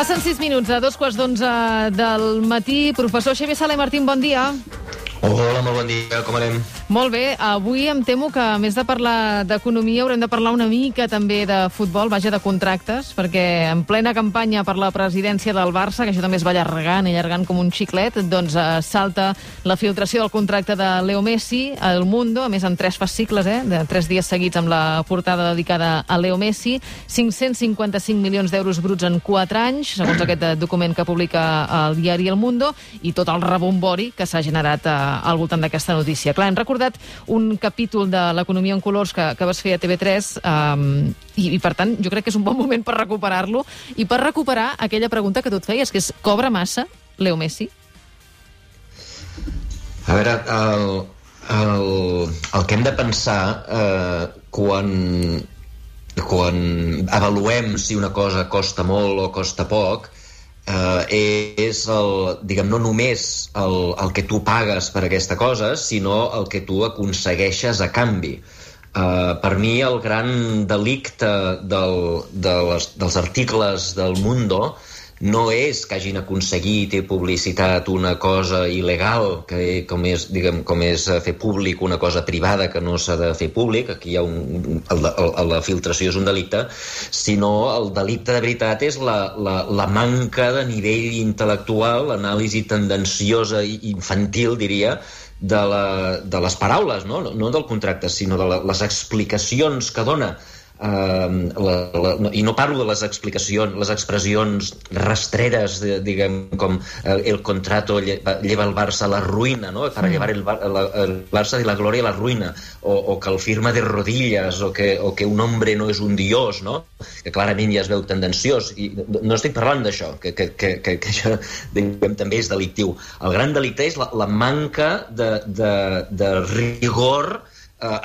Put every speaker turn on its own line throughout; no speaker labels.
Passen 6 minuts a dos quarts d'onze del matí. Professor Xavier Sala i Martín, bon dia.
Hola, molt bon dia, com anem?
Molt bé, avui em temo que a més de parlar d'economia haurem de parlar una mica també de futbol, vaja, de contractes, perquè en plena campanya per la presidència del Barça, que això també es va allargant i allargant com un xiclet, doncs eh, salta la filtració del contracte de Leo Messi al Mundo, a més en tres fascicles, eh, de tres dies seguits amb la portada dedicada a Leo Messi, 555 milions d'euros bruts en 4 anys, segons aquest eh, document que publica el diari El Mundo, i tot el rebombori que s'ha generat eh, al voltant d'aquesta notícia. Clar, hem recordat un capítol de l'economia en colors que, que vas fer a TV3 um, i, i, per tant, jo crec que és un bon moment per recuperar-lo i per recuperar aquella pregunta que tu et feies, que és, cobra massa Leo Messi?
A veure, el, el, el que hem de pensar eh, quan, quan avaluem si una cosa costa molt o costa poc eh, és el, diguem, no només el, el que tu pagues per aquesta cosa, sinó el que tu aconsegueixes a canvi. Uh, per mi el gran delicte del, de les, dels articles del Mundo no és que hagin aconseguit i publicitat una cosa il·legal, que, com, és, diguem, com és fer públic una cosa privada que no s'ha de fer públic, aquí hi ha un, el, el, la filtració és un delicte, sinó el delicte de veritat és la, la, la manca de nivell intel·lectual, l'anàlisi tendenciosa i infantil, diria, de, la, de les paraules, no? no del contracte, sinó de la, les explicacions que dona Uh, la, la, no, i no parlo de les explicacions, les expressions rastreres, de, diguem, com uh, el contrato lleva, lleva el Barça a la ruïna, no? para mm. llevar el, la, el Barça de la glòria a la ruïna, o, o que el firma de rodilles, o que, o que un hombre no és un dios, no? que clarament ja es veu tendenciós, i no estic parlant d'això, que, que, que, que, que això diguem, també és delictiu. El gran delicte és la, la manca de, de, de rigor eh,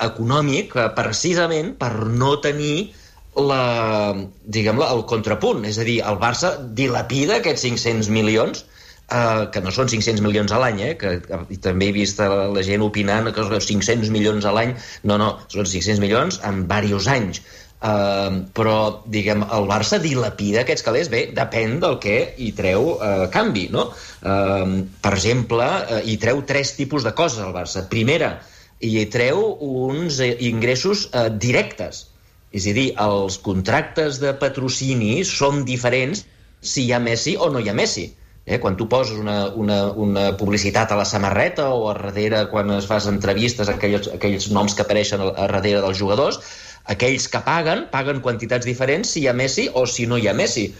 econòmic eh, precisament per no tenir la, diguem el contrapunt. És a dir, el Barça dilapida aquests 500 milions eh, que no són 500 milions a l'any, eh, que, que també he vist la, la gent opinant que 500 milions a l'any, no, no, són 500 milions en diversos anys. Uh, però, diguem, el Barça dilapida aquests calés, bé, depèn del que hi treu uh, canvi, no? Uh, per exemple, uh, hi treu tres tipus de coses al Barça. Primera, i treu uns eh, ingressos eh, directes. És a dir, els contractes de patrocini són diferents si hi ha Messi o no hi ha Messi. Eh? Quan tu poses una, una, una publicitat a la samarreta o a darrere, quan es fas entrevistes, aquells, aquells noms que apareixen a, a darrere dels jugadors, aquells que paguen, paguen quantitats diferents si hi ha Messi o si no hi ha Messi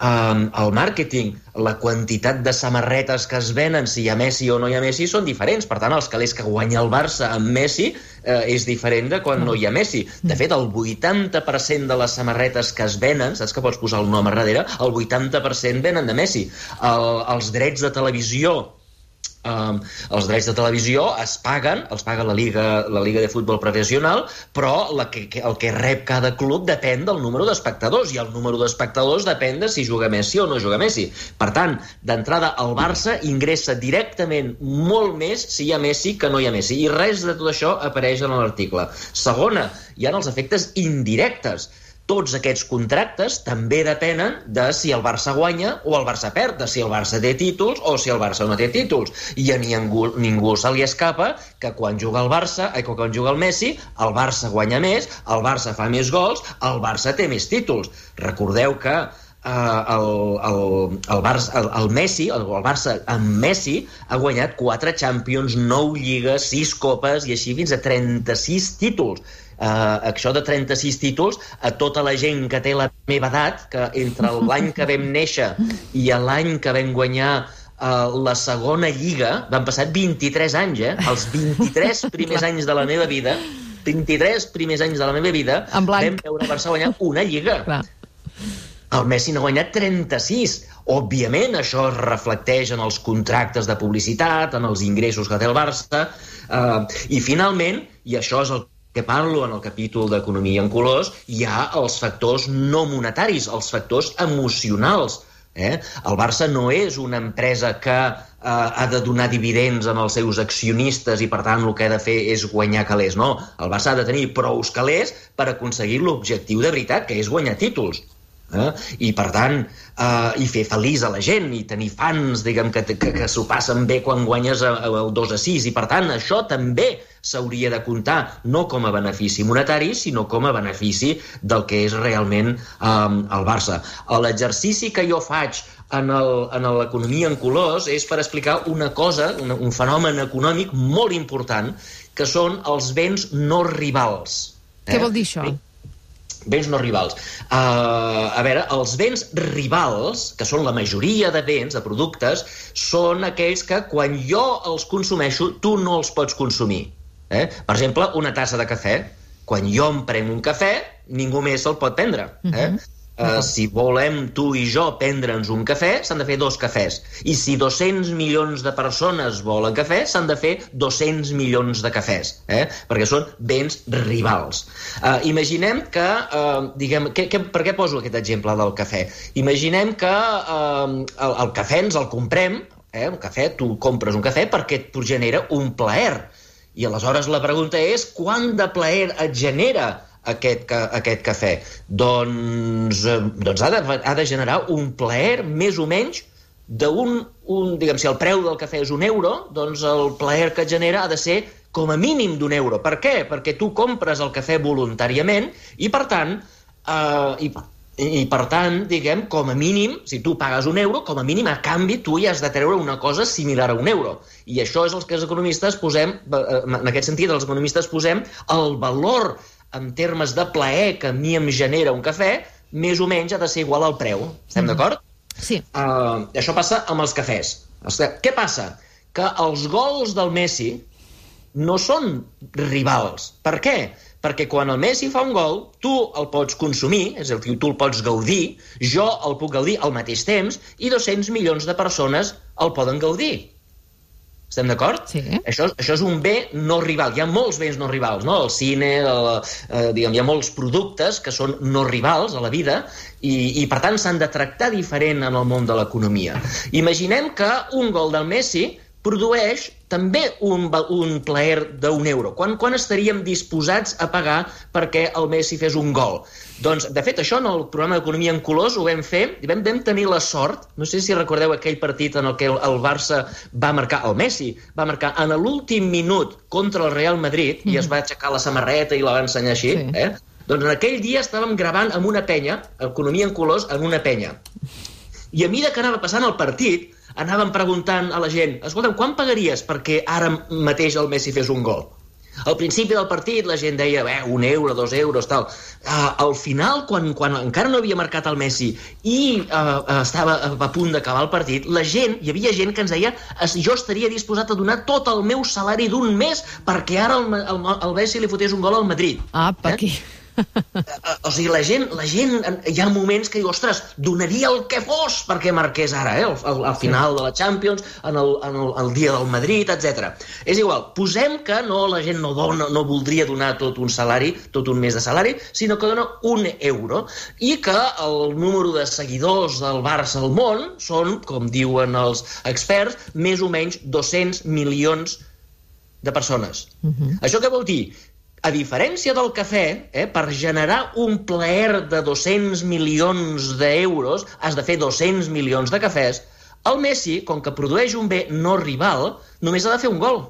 um, el màrqueting, la quantitat de samarretes que es venen, si hi ha Messi o no hi ha Messi, són diferents. Per tant, els calés que guanya el Barça amb Messi eh, és diferent de quan no hi ha Messi. De fet, el 80% de les samarretes que es venen, saps que pots posar el nom a darrere, el 80% venen de Messi. El, els drets de televisió Um, els drets de televisió es paguen, els paga la Liga, la Liga de Futbol Professional, però la que, que, el que rep cada club depèn del número d'espectadors, i el número d'espectadors depèn de si juga Messi o no juga Messi. Per tant, d'entrada, el Barça ingressa directament molt més si hi ha Messi que no hi ha Messi, i res de tot això apareix en l'article. Segona, hi ha els efectes indirectes tots aquests contractes també depenen de si el Barça guanya o el Barça perd, de si el Barça té títols o si el Barça no té títols. I a ningú, ningú se li escapa que quan juga el Barça, eh, quan juga el Messi, el Barça guanya més, el Barça fa més gols, el Barça té més títols. Recordeu que eh, el, el, el, Barça, el, el Messi, el, el Barça amb Messi ha guanyat 4 Champions, 9 lligues, 6 copes i així fins a 36 títols eh, això de 36 títols a tota la gent que té la meva edat, que entre l'any que vam néixer i l'any que vam guanyar eh, la segona lliga, van passar 23 anys, eh? Els 23 primers anys de la meva vida 23 primers anys de la meva vida vam veure el Barça guanyar una lliga. Clar. El Messi n'ha guanyat 36. Òbviament, això es reflecteix en els contractes de publicitat, en els ingressos que té el Barça, eh, i finalment, i això és el que parlo en el capítol d'Economia en colors, hi ha els factors no monetaris, els factors emocionals. Eh? El Barça no és una empresa que eh, ha de donar dividends en els seus accionistes i, per tant, el que ha de fer és guanyar calés. No, el Barça ha de tenir prous calés per aconseguir l'objectiu de veritat, que és guanyar títols. Eh? I, per tant, eh, i fer feliç a la gent i tenir fans, diguem, que, que, que s'ho passen bé quan guanyes el 2 a 6. I, per tant, això també s'hauria de comptar no com a benefici monetari, sinó com a benefici del que és realment eh, el Barça. L'exercici que jo faig en l'economia en, en colors és per explicar una cosa, un, un fenomen econòmic molt important, que són els béns no rivals.
Eh? Què vol dir això?
Béns no rivals. Uh, a veure, els béns rivals, que són la majoria de béns, de productes, són aquells que quan jo els consumeixo, tu no els pots consumir. Eh? Per exemple, una tassa de cafè. Quan jo em prenc un cafè, ningú més se'l pot prendre. Eh? Uh -huh. Uh, si volem tu i jo prendre'ns un cafè, s'han de fer dos cafès. I si 200 milions de persones volen cafè, s'han de fer 200 milions de cafès, eh? perquè són béns rivals. Uh, imaginem que, uh, diguem, que, que, per què poso aquest exemple del cafè? Imaginem que uh, el, el cafè ens el comprem, eh? un cafè, tu compres un cafè perquè et genera un plaer. I aleshores la pregunta és, quant de plaer et genera aquest, aquest cafè? Doncs, eh, doncs ha, de, ha de generar un plaer més o menys d'un, un, diguem, si el preu del cafè és un euro, doncs el plaer que genera ha de ser com a mínim d'un euro. Per què? Perquè tu compres el cafè voluntàriament i, per tant, eh, i, i, per tant, diguem, com a mínim, si tu pagues un euro, com a mínim, a canvi, tu hi has de treure una cosa similar a un euro. I això és el que els economistes posem, eh, en aquest sentit, els economistes posem el valor en termes de plaer que a mi em genera un cafè, més o menys ha de ser igual al preu. Estem mm. d'acord?
Sí.
Uh, això passa amb els cafès. Què passa? Que els gols del Messi no són rivals. Per què? Perquè quan el Messi fa un gol, tu el pots consumir, és a dir, tu el pots gaudir, jo el puc gaudir al mateix temps i 200 milions de persones el poden gaudir. Estem d'acord?
Sí.
Això, això és un bé no rival. Hi ha molts béns no rivals, no? El cine, el, eh, diguem, hi ha molts productes que són no rivals a la vida i, i per tant, s'han de tractar diferent en el món de l'economia. Imaginem que un gol del Messi produeix també un, un plaer d'un euro. Quan, quan estaríem disposats a pagar perquè el Messi fes un gol? Doncs, de fet, això en el programa d'Economia en Colors ho vam fer i vam, vam tenir la sort, no sé si recordeu aquell partit en el que el, el Barça va marcar, el Messi va marcar en l'últim minut contra el Real Madrid mm. i es va aixecar la samarreta i la va ensenyar així, sí. eh? Doncs en aquell dia estàvem gravant amb una penya, Economia en Colors, en una penya. I a mesura que anava passant el partit, anàvem preguntant a la gent, escolta'm, quan pagaries perquè ara mateix el Messi fes un gol? Al principi del partit la gent deia, bé, un euro, dos euros, tal. Uh, al final, quan, quan encara no havia marcat el Messi i uh, estava a punt d'acabar el partit, la gent, hi havia gent que ens deia jo estaria disposat a donar tot el meu salari d'un mes perquè ara el, el, el Messi li fotés un gol al Madrid.
Ah, per eh? aquí.
o sigui, la gent, la gent, hi ha moments que diu, ostres, donaria el que fos perquè marqués ara, eh? al, al, al final sí. de la Champions, en el, en el, el dia del Madrid, etc. És igual, posem que no la gent no, dona, no voldria donar tot un salari, tot un mes de salari, sinó que dona un euro, i que el número de seguidors del Barça al món són, com diuen els experts, més o menys 200 milions de persones. Uh -huh. Això què vol dir? A diferència del cafè, eh, per generar un plaer de 200 milions d'euros has de fer 200 milions de cafès, el Messi, com que produeix un bé no rival, només ha de fer un gol.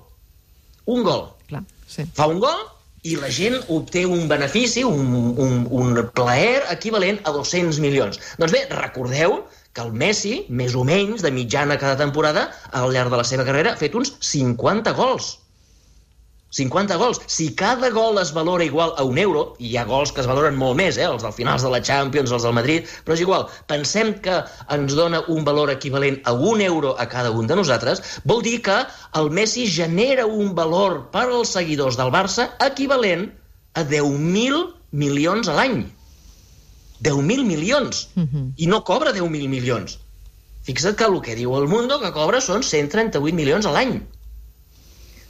Un gol.
Clar, sí.
Fa un gol i la gent obté un benefici, un, un, un plaer equivalent a 200 milions. Doncs bé, recordeu que el Messi, més o menys, de mitjana cada temporada, al llarg de la seva carrera, ha fet uns 50 gols. 50 gols. Si cada gol es valora igual a un euro, i hi ha gols que es valoren molt més, eh, els del finals de la Champions, els del Madrid, però és igual, pensem que ens dona un valor equivalent a un euro a cada un de nosaltres, vol dir que el Messi genera un valor per als seguidors del Barça equivalent a 10.000 milions a l'any. 10.000 milions. Uh -huh. I no cobra 10.000 milions. Fixa't que el que diu el Mundo que cobra són 138 milions a l'any.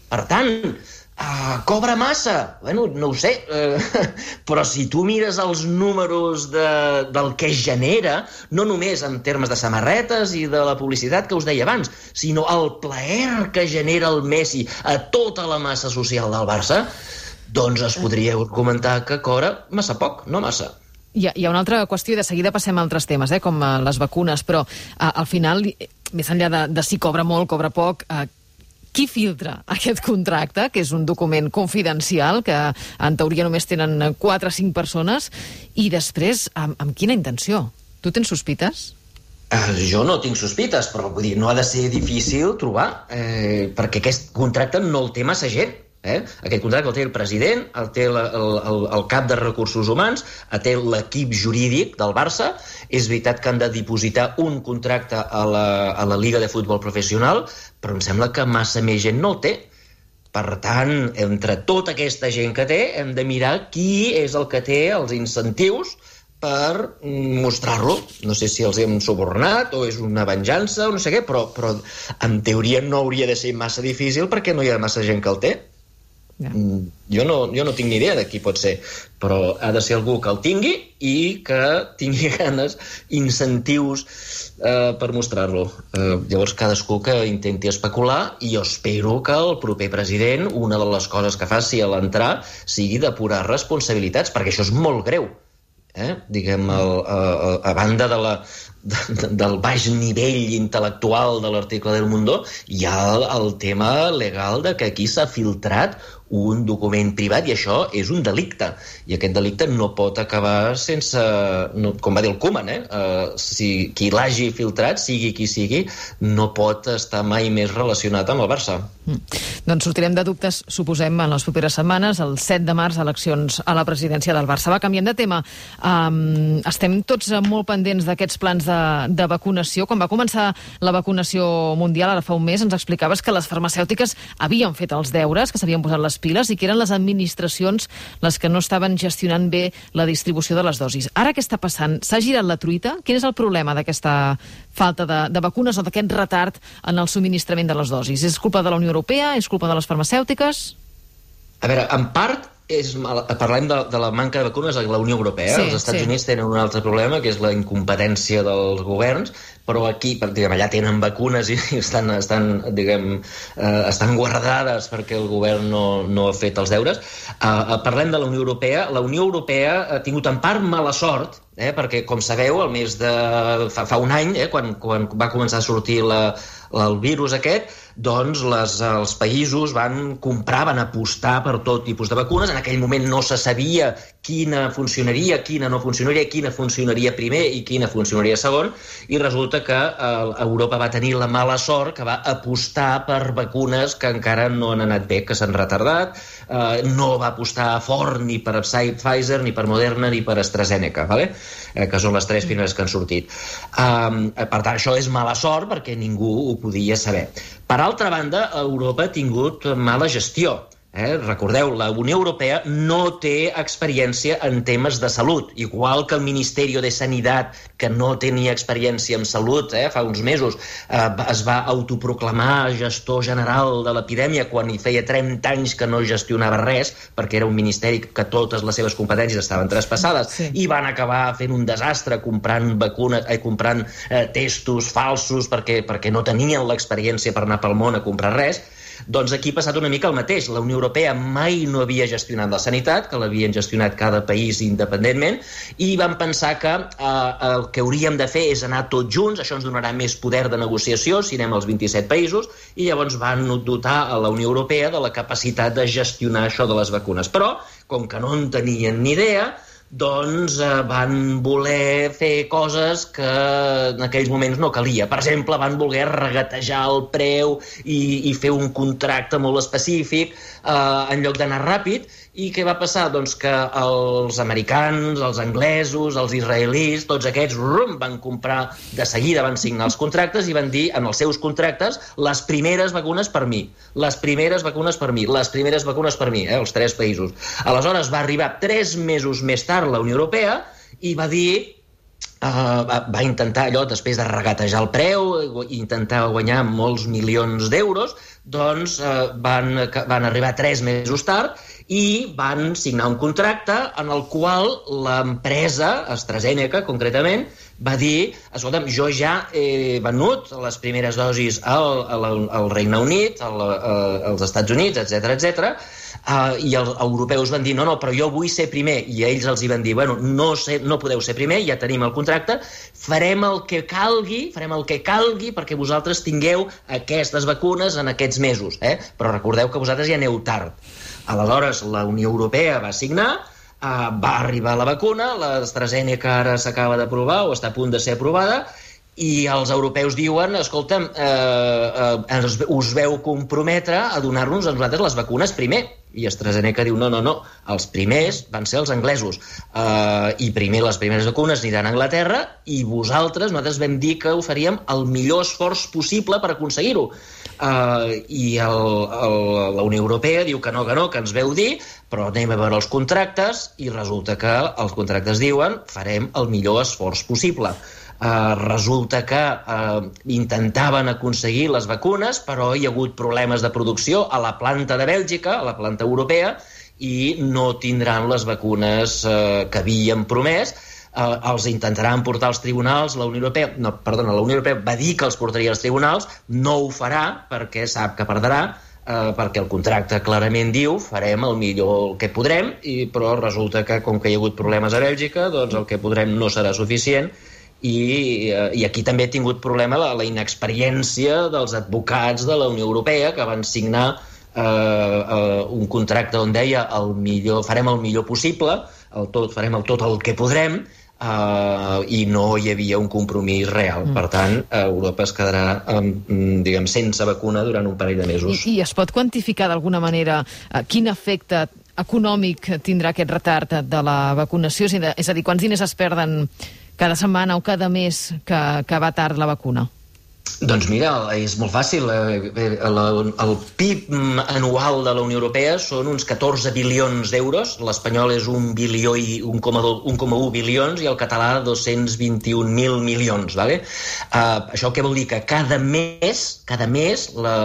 Per tant, Uh, cobra massa? Bueno, no ho sé, uh, però si tu mires els números de, del que genera, no només en termes de samarretes i de la publicitat que us deia abans, sinó el plaer que genera el Messi a tota la massa social del Barça, doncs es podria comentar que cobra massa poc, no massa.
Hi ha, hi ha una altra qüestió, i de seguida passem a altres temes, eh, com uh, les vacunes, però uh, al final, més enllà de, de si cobra molt, cobra poc, uh, qui filtra aquest contracte, que és un document confidencial, que en teoria només tenen 4 o 5 persones, i després, amb, amb quina intenció? Tu tens sospites?
Uh, jo no tinc sospites, però vull dir, no ha de ser difícil trobar, eh, perquè aquest contracte no el té massa gent. Eh? Aquest contracte el té el president, el té el, el, el cap de recursos humans, el té l'equip jurídic del Barça. És veritat que han de dipositar un contracte a la, a la Liga de Futbol Professional, però em sembla que massa més gent no el té. Per tant, entre tota aquesta gent que té, hem de mirar qui és el que té els incentius per mostrar-lo. No sé si els hem subornat o és una venjança o no sé què, però, però en teoria no hauria de ser massa difícil perquè no hi ha massa gent que el té. Ja. Mm, jo, no, jo no tinc ni idea de qui pot ser, però ha de ser algú que el tingui i que tingui ganes, incentius eh, per mostrar-lo. Eh, llavors, cadascú que intenti especular i jo espero que el proper president, una de les coses que faci a l'entrar sigui depurar responsabilitats, perquè això és molt greu. Eh? Diguem, el, a, a, a banda de la, de, del baix nivell intel·lectual de l'article del Mundo, hi ha el, el tema legal de que aquí s'ha filtrat un document privat i això és un delicte i aquest delicte no pot acabar sense, no, com va dir el Koeman eh? Uh, si qui l'hagi filtrat sigui qui sigui, no pot estar mai més relacionat amb el Barça mm.
Doncs sortirem de dubtes suposem en les properes setmanes, el 7 de març eleccions a la presidència del Barça. Va canviant de tema um, estem tots molt pendents d'aquests plans de, de vacunació. Quan va començar la vacunació mundial, ara fa un mes, ens explicaves que les farmacèutiques havien fet els deures, que s'havien posat les les piles i que eren les administracions les que no estaven gestionant bé la distribució de les dosis. Ara què està passant? S'ha girat la truita? Quin és el problema d'aquesta falta de, de vacunes o d'aquest retard en el subministrament de les dosis? És culpa de la Unió Europea? És culpa de les farmacèutiques?
A veure, en part és, parlem de, de la manca de vacunes a la Unió Europea. Sí, Els Estats sí. Units tenen un altre problema, que és la incompetència dels governs, però aquí, diguem, allà tenen vacunes i estan, estan, diguem, eh, estan guardades perquè el govern no, no ha fet els deures. Uh, parlem de la Unió Europea. La Unió Europea ha tingut en part mala sort, eh, perquè, com sabeu, el mes de... fa, fa un any, eh, quan, quan va començar a sortir la, el virus aquest, doncs les, els països van comprar, van apostar per tot tipus de vacunes. En aquell moment no se sabia quina funcionaria, quina no funcionaria, quina funcionaria primer i quina funcionaria segon, i resulta que eh, Europa va tenir la mala sort que va apostar per vacunes que encara no han anat bé, que s'han retardat, eh, no va apostar fort ni per Pfizer, ni per Moderna, ni per AstraZeneca, ¿vale? eh, que són les tres primeres que han sortit. Um, per tant, això és mala sort perquè ningú ho podia saber. Per altra banda, Europa ha tingut mala gestió Eh? Recordeu, la Unió Europea no té experiència en temes de salut, igual que el Ministeri de Sanitat, que no tenia experiència en salut eh, fa uns mesos, eh, es va autoproclamar gestor general de l'epidèmia quan hi feia 30 anys que no gestionava res, perquè era un ministeri que totes les seves competències estaven traspassades, sí. i van acabar fent un desastre comprant vacunes, eh, comprant eh, testos falsos perquè, perquè no tenien l'experiència per anar pel món a comprar res, doncs aquí ha passat una mica el mateix. La Unió Europea mai no havia gestionat la sanitat, que l'havien gestionat cada país independentment, i van pensar que eh, el que hauríem de fer és anar tots junts, això ens donarà més poder de negociació si anem als 27 països, i llavors van dotar a la Unió Europea de la capacitat de gestionar això de les vacunes. Però, com que no en tenien ni idea, doncs eh, van voler fer coses que en aquells moments no calia. Per exemple, van voler regatejar el preu i, i fer un contracte molt específic eh, en lloc d'anar ràpid i què va passar? Doncs que els americans, els anglesos, els israelis, tots aquests rum, van comprar de seguida, van signar els contractes i van dir en els seus contractes les primeres vacunes per mi, les primeres vacunes per mi, les primeres vacunes per mi, eh, els tres països. Aleshores va arribar tres mesos més tard la Unió Europea i va dir Uh, va, va intentar allò, després de regatejar el preu, intentar guanyar molts milions d'euros, doncs uh, van, van arribar tres mesos tard i van signar un contracte en el qual l'empresa, AstraZeneca concretament, va dir, escolta'm, jo ja he venut les primeres dosis al, al, al Regne Unit, al, als Estats Units, etc etc. uh, i els europeus van dir no, no, però jo vull ser primer, i ells els hi van dir bueno, no, sé, no podeu ser primer, ja tenim el contracte, farem el que calgui, farem el que calgui perquè vosaltres tingueu aquestes vacunes en aquests mesos, eh? però recordeu que vosaltres ja aneu tard. Aleshores, la Unió Europea va signar, uh, va arribar la vacuna, l'AstraZeneca ara s'acaba d'aprovar o està a punt de ser aprovada, i els europeus diuen, escolta'm, eh, eh, us veu comprometre a donar-nos a nosaltres les vacunes primer. I AstraZeneca diu, no, no, no, els primers van ser els anglesos. Eh, I primer les primeres vacunes aniran a Anglaterra i vosaltres, nosaltres vam dir que ho faríem el millor esforç possible per aconseguir-ho. Eh, I el, el, la Unió Europea diu que no, que no, que ens veu dir, però anem a veure els contractes i resulta que els contractes diuen farem el millor esforç possible. Eh, resulta que eh, intentaven aconseguir les vacunes, però hi ha hagut problemes de producció a la planta de Bèlgica, a la planta europea, i no tindran les vacunes eh, que havien promès, eh, els intentaran portar als tribunals, la Unió Europea, no, perdona, la Unió Europea va dir que els portaria als tribunals, no ho farà perquè sap que perdrà, eh, perquè el contracte clarament diu farem el millor que podrem, i, però resulta que com que hi ha hagut problemes a Bèlgica, doncs el que podrem no serà suficient i, eh, i aquí també ha tingut problema la, la inexperiència dels advocats de la Unió Europea que van signar eh, eh, un contracte on deia el millor, farem el millor possible, el tot, farem el tot el que podrem, Uh, i no hi havia un compromís real. Mm. Per tant, Europa es quedarà um, diguem, sense vacuna durant un parell de mesos.
I, i es pot quantificar d'alguna manera uh, quin efecte econòmic tindrà aquest retard de la vacunació? És a dir, quants diners es perden cada setmana o cada mes que, que va tard la vacuna?
Doncs mira, és molt fàcil. Eh, eh, el PIB anual de la Unió Europea són uns 14 bilions d'euros, l'espanyol és un bilió i 1,1 bilions i el català 221.000 milions. Vale? Uh, això què vol dir? Que cada mes, cada mes la,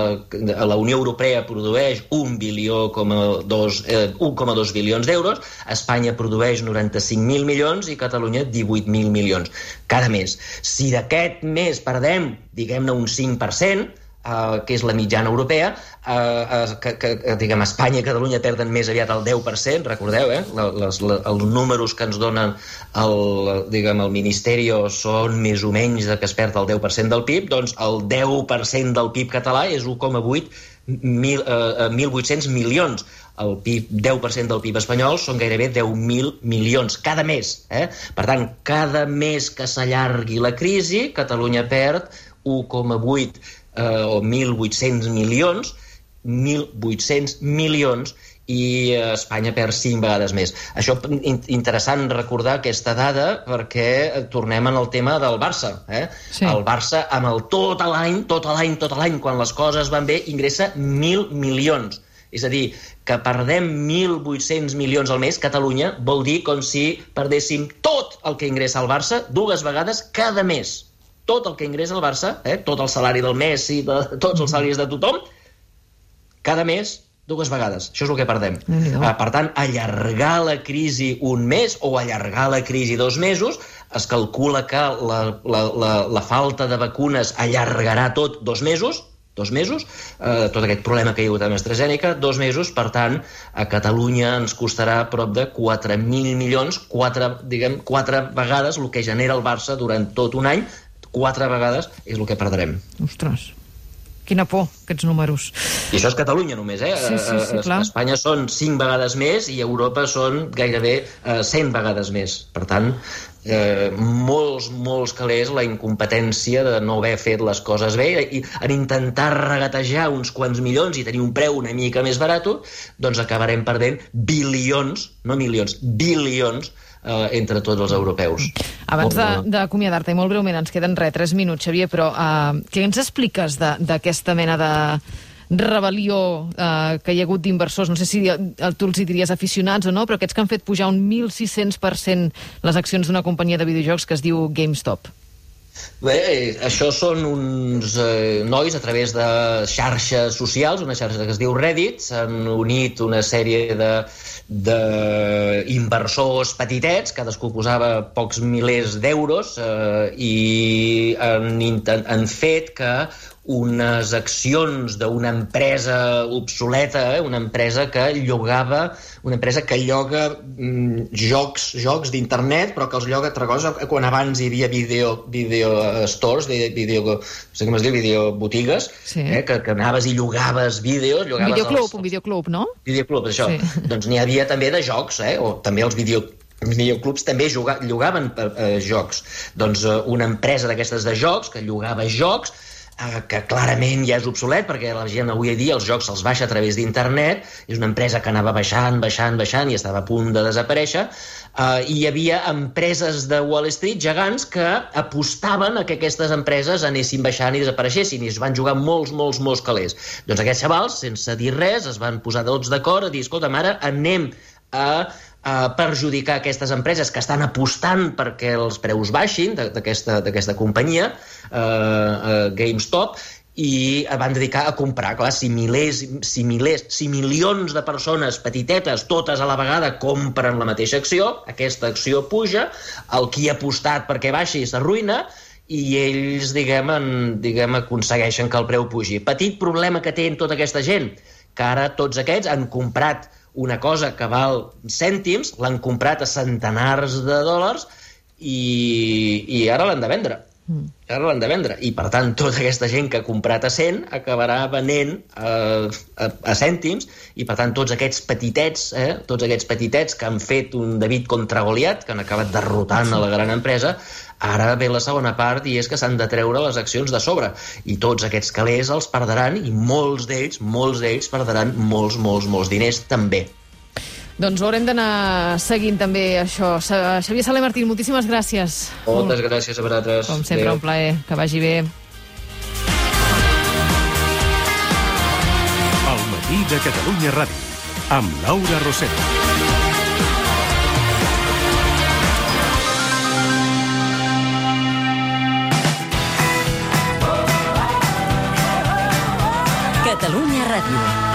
la Unió Europea produeix un bilió, dos, eh, 1,2 bilions d'euros, Espanya produeix 95.000 milions i Catalunya 18.000 milions cada mes. Si d'aquest mes perdem diguem-ne, un 5%, eh, que és la mitjana europea, eh, eh, que, que, diguem, Espanya i Catalunya perden més aviat el 10%, recordeu, eh? Les, les, els números que ens donen el, diguem, el Ministeri són més o menys de que es perd el 10% del PIB, doncs el 10% del PIB català és 1,8 mil, eh, 1.800 milions. El PIB, 10% del PIB espanyol són gairebé 10.000 milions cada mes. Eh? Per tant, cada mes que s'allargui la crisi, Catalunya perd 1,8 eh, o 1.800 milions, 1.800 milions, i Espanya perd 5 vegades més. Això interessant recordar aquesta dada perquè tornem en el tema del Barça. Eh? Sí. El Barça, amb el tot l'any, tot l'any, tot l'any, quan les coses van bé, ingressa 1.000 milions. És a dir, que perdem 1.800 milions al mes, Catalunya, vol dir com si perdéssim tot el que ingressa el Barça dues vegades cada mes tot el que ingressa el Barça, eh, tot el salari del Messi, de, tots els salaris de tothom, cada mes dues vegades. Això és el que perdem. Uh, per tant, allargar la crisi un mes o allargar la crisi dos mesos, es calcula que la, la, la, la falta de vacunes allargarà tot dos mesos, dos mesos, eh, tot aquest problema que hi ha hagut amb AstraZeneca, dos mesos, per tant, a Catalunya ens costarà prop de 4.000 milions, quatre, diguem, quatre vegades el que genera el Barça durant tot un any, quatre vegades és el que perdrem.
Ostres, quina por, aquests números.
I això és Catalunya només, eh?
Sí, sí, sí, clar.
A Espanya són cinc vegades més i Europa són gairebé eh, 100 vegades més. Per tant, eh, molts, molts calés la incompetència de no haver fet les coses bé i en intentar regatejar uns quants milions i tenir un preu una mica més barat, doncs acabarem perdent bilions, no milions, bilions eh, entre tots els europeus.
Abans d'acomiadar-te, i molt breument, ens queden res, tres minuts, Xavier, però eh, què ens expliques d'aquesta mena de rebel·lió eh, que hi ha hagut d'inversors, no sé si tu els hi diries aficionats o no, però aquests que han fet pujar un 1.600% les accions d'una companyia de videojocs que es diu GameStop.
Bé, això són uns eh, nois a través de xarxes socials, una xarxa que es diu Reddit, s'han unit una sèrie de d'inversors petitets, cadascú posava pocs milers d'euros eh, i han, han fet que unes accions d'una empresa obsoleta, eh? una empresa que llogava, una empresa que lloga mm, jocs, jocs d'internet, però que els lloga altra cosa, quan abans hi havia video, video stores, video, no sé com es diu, video botigues, sí. eh? que, que anaves i llogaves vídeos... Llogaves
un videoclub, els, un videoclub, no?
Videoclub, això. Sí. Doncs n'hi havia també de jocs, eh? o també els video, videoclubs també juga, llogaven per, eh, jocs. Doncs eh, una empresa d'aquestes de jocs, que llogava jocs, Eh, que clarament ja és obsolet perquè la gent avui dia els jocs se'ls baixa a través d'internet, és una empresa que anava baixant, baixant, baixant i estava a punt de desaparèixer, uh, i hi havia empreses de Wall Street gegants que apostaven a que aquestes empreses anessin baixant i desapareixessin, i es van jugar molts, molts, molts calés. Doncs aquests xavals, sense dir res, es van posar tots d'acord a dir, escolta, ara anem a eh, perjudicar aquestes empreses que estan apostant perquè els preus baixin d'aquesta companyia, eh, eh, GameStop, i van dedicar a comprar, clar, si milers, si milers, si milions de persones petitetes, totes a la vegada, compren la mateixa acció, aquesta acció puja, el qui ha apostat perquè baixi s'arruïna, i ells, diguem, en, diguem, aconsegueixen que el preu pugi. Petit problema que té tota aquesta gent, que ara tots aquests han comprat una cosa que val cèntims, l'han comprat a centenars de dòlars i, i ara l'han de vendre. Ara l'han de vendre. I, per tant, tota aquesta gent que ha comprat a 100 acabarà venent a, a, a cèntims i, per tant, tots aquests petitets, eh, tots aquests petitets que han fet un David contra Goliat, que han acabat derrotant a la gran empresa, Ara ve la segona part i és que s'han de treure les accions de sobre i tots aquests calés els perdran i molts d'ells, molts d'ells perdran molts, molts, molts diners també.
Doncs haurem d'anar seguint també això. Xavier Saler Martín, moltíssimes gràcies.
Moltes gràcies a vosaltres.
Com sempre, Adeu. un plaer. Que vagi bé.
El matí de Catalunya Ràdio, amb Laura Rosell.
Catalunya Ràdio.